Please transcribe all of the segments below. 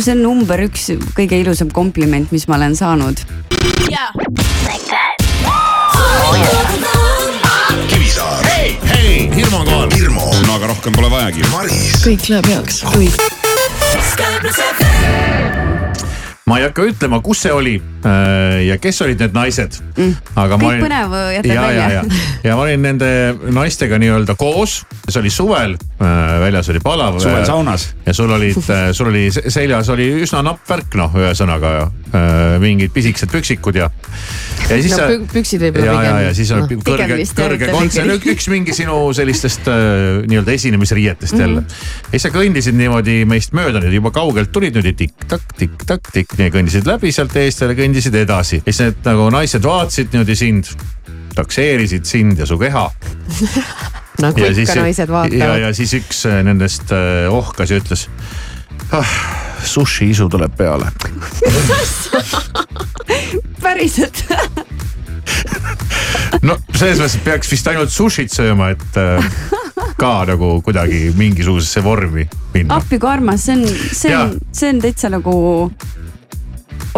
see on number üks kõige ilusam kompliment, mis ma olen saanud. Kivisaar, hei, hei, Hirmu on kohal. Hirmu, no aga rohkem pole vajagi. Maris, kõik läheb heaks, kõik. ma ei hakka ütlema, kus see oli äh, ja kes olid need naised mm.. aga ma Kõik põnev jätab ja, ja, välja. ja, ja ma olin nende naistega nii-öelda koos, see oli suvel, väljas oli palav. suvel saunas. ja sul olid, sul oli se- seljas oli üsna napp värk, noh, ühesõnaga äh, mingid pisikesed püksikud ja. ja siis no püksid võib-olla ja, ja, ja siis on Noh. kõrge Pigem, vist kõrge kontsert, ikkagi. üks mingi sinu sellistest äh, nii-öelda esinemisriietest jälle mm. -hmm. ja siis sa kõndisid niimoodi meist mööda, nüüd juba kaugelt tulid niimoodi tikk-takk, tikk-takk, tikk, nii kõndisid läbi sealt eest ja kõndisid edasi. ja siis need nagu naised vaatasid niimoodi sind, takseerisid sind ja su keha. nagu ja ikka naised ja, vaatavad. ja siis üks äh, nendest äh, ohkas ja ütles ah,. sushi isu tuleb peale. päriselt no selles mõttes, peaks vist ainult sushit sööma, et äh, ka nagu kuidagi mingisugusesse vormi minna. appi kui armas, see on, see on, see on täitsa nagu.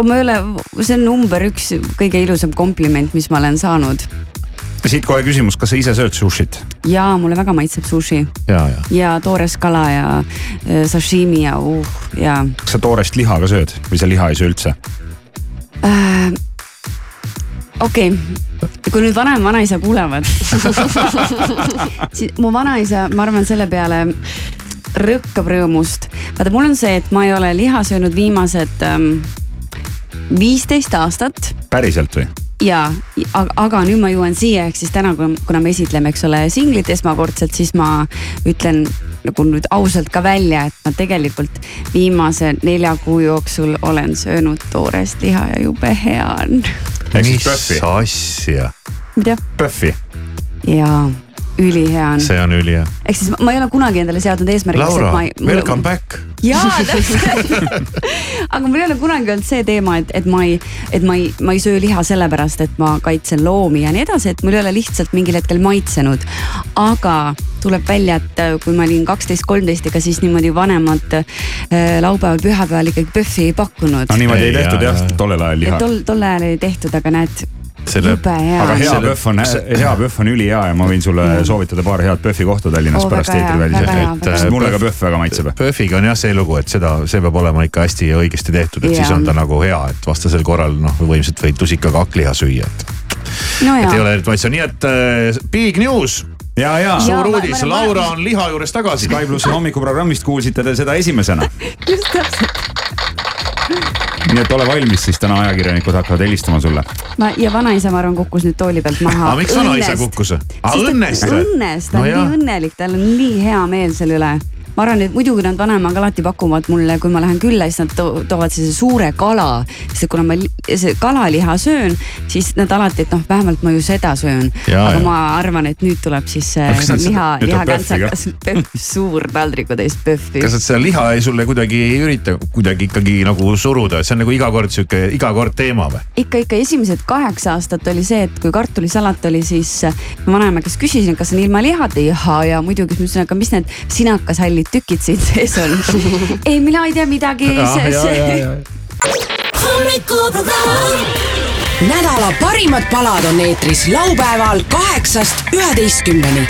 ma ei ole, see on number üks kõige ilusam kompliment, mis ma olen saanud siit kohe küsimus, kas sa ise sööd sushit? ja mulle väga maitseb sushi ja, ja ja toores kala ja äh, sashimi ja uh ja kas sa toorest liha ka sööd või sa liha ei söö üldse? äh,. okei okay., kui nüüd vanem vanaisa kuulevad siis mu vanaisa, ma arvan, selle peale rõkkab rõõmust. vaata, mul on see, et ma ei ole liha söönud viimased ähm, viisteist aastat päriselt või? ja, aga, nüüd ma jõuan siia, ehk siis täna, kuna me esitleme, eks ole, singlit esmakordselt, siis ma ütlen nagu nüüd ausalt ka välja, et ma tegelikult viimase nelja kuu jooksul olen söönud toorest liha ja jube hea on. mis asja, mida? PÖFFi. jaa, ülihea on. see on ülihea. ehk siis ma- ei ole kunagi endale seadnud eesmärgiks, et Laura ma ei. welcome back. jaa, täpselt. aga mul ei ole kunagi olnud see teema, et, et ma ei, et ma ei, ma ei söö liha sellepärast, et ma kaitsen loomi ja nii edasi, et mul ei ole lihtsalt mingil hetkel maitsenud. aga tuleb välja, et äh, kui ma olin kaksteist, kolmteist, ega siis niimoodi vanemad äh, laupäeval, pühapäeval ikkagi PÖFFi ei pakkunud no. niimoodi ei Ei, tehtud jah tollel ajal liha. tol, tol ajal ei tehtud, aga näed, selle, aga on. hea PÖFF on, hea PÖFF on ülihea ja ma võin sulle soovitada paar head PÖFFi kohta Tallinnas Oo, pärast eetriväliselt. hea. mulle ka PÖFF väga maitseb. PÖFFiga on jah see lugu, et seda, see peab olema ikka hästi ja õigesti tehtud, et Jaa. siis on ta nagu hea, et vastasel korral noh, võimsalt võid tusikaga hakkliha süüa, et, no et ei ole eriti maitsev, nii et äh, big news, ja, ja Jaa, suur uudis Laura on liha juures tagasi. Sky plussi hommikuprogrammist kuulsite te seda esimesena. just täpselt. Nii et ole valmis, siis täna ajakirjanikud hakkavad helistama sulle. ma ja vanaisa, ma arvan, kukkus nüüd tooli pealt maha. aga miks vanaisa kukkus? aa õnnest või? õnnest, ta on No nii õnnelik, tal on nii hea meel selle üle ma arvan, et muidugi nad vanemaga alati pakuvad mulle, kui ma lähen külla, siis nad to toovad sellise suure kala. sest kuna ma li- see kalaliha söön, siis nad alati, et noh, vähemalt ma ju seda söön. Jaa, aga jaa. ma arvan, et nüüd tuleb siis see kas nad liha, lihakantsakas, suur taldrikutäis pöffi. kas nad seda liha ei sulle kuidagi ei ürita kuidagi ikkagi nagu suruda, et see on nagu iga kord sihuke, iga kord teema või? ikka, ikka esimesed kaheksa aastat oli see, et kui kartulisalat oli, siis ma vanaema käest küsisin, kas on ilma lihata ja, ja muidugi, siis ma ütlesin, aga mis need sinakashallid tükid siin sees on. ei, mina ei tea midagi. nädala parimad palad on eetris laupäeval kaheksast üheteistkümneni